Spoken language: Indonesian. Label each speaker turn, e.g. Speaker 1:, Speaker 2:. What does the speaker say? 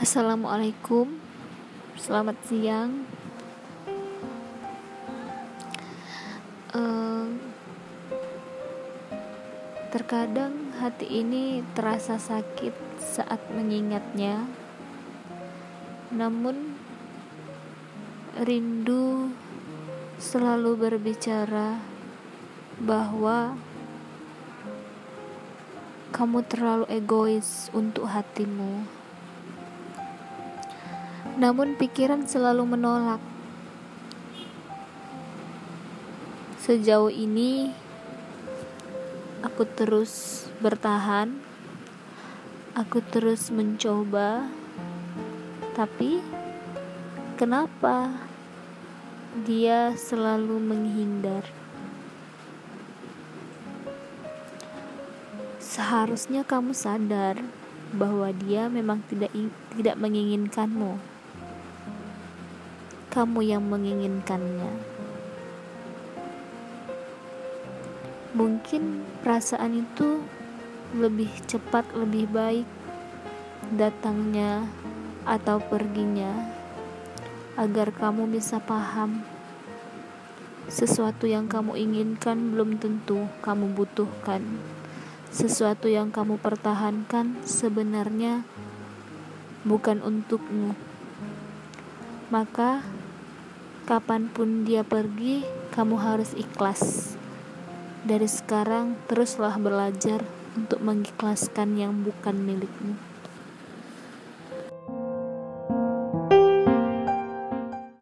Speaker 1: Assalamualaikum, selamat siang. Uh, terkadang hati ini terasa sakit saat mengingatnya, namun rindu selalu berbicara bahwa kamu terlalu egois untuk hatimu. Namun pikiran selalu menolak. Sejauh ini aku terus bertahan. Aku terus mencoba. Tapi kenapa dia selalu menghindar? Seharusnya kamu sadar bahwa dia memang tidak tidak menginginkanmu. Kamu yang menginginkannya. Mungkin perasaan itu lebih cepat, lebih baik datangnya atau perginya agar kamu bisa paham sesuatu yang kamu inginkan belum tentu kamu butuhkan sesuatu yang kamu pertahankan sebenarnya bukan untukmu. Maka, kapan pun dia pergi, kamu harus ikhlas. Dari sekarang, teruslah belajar untuk mengikhlaskan yang bukan milikmu.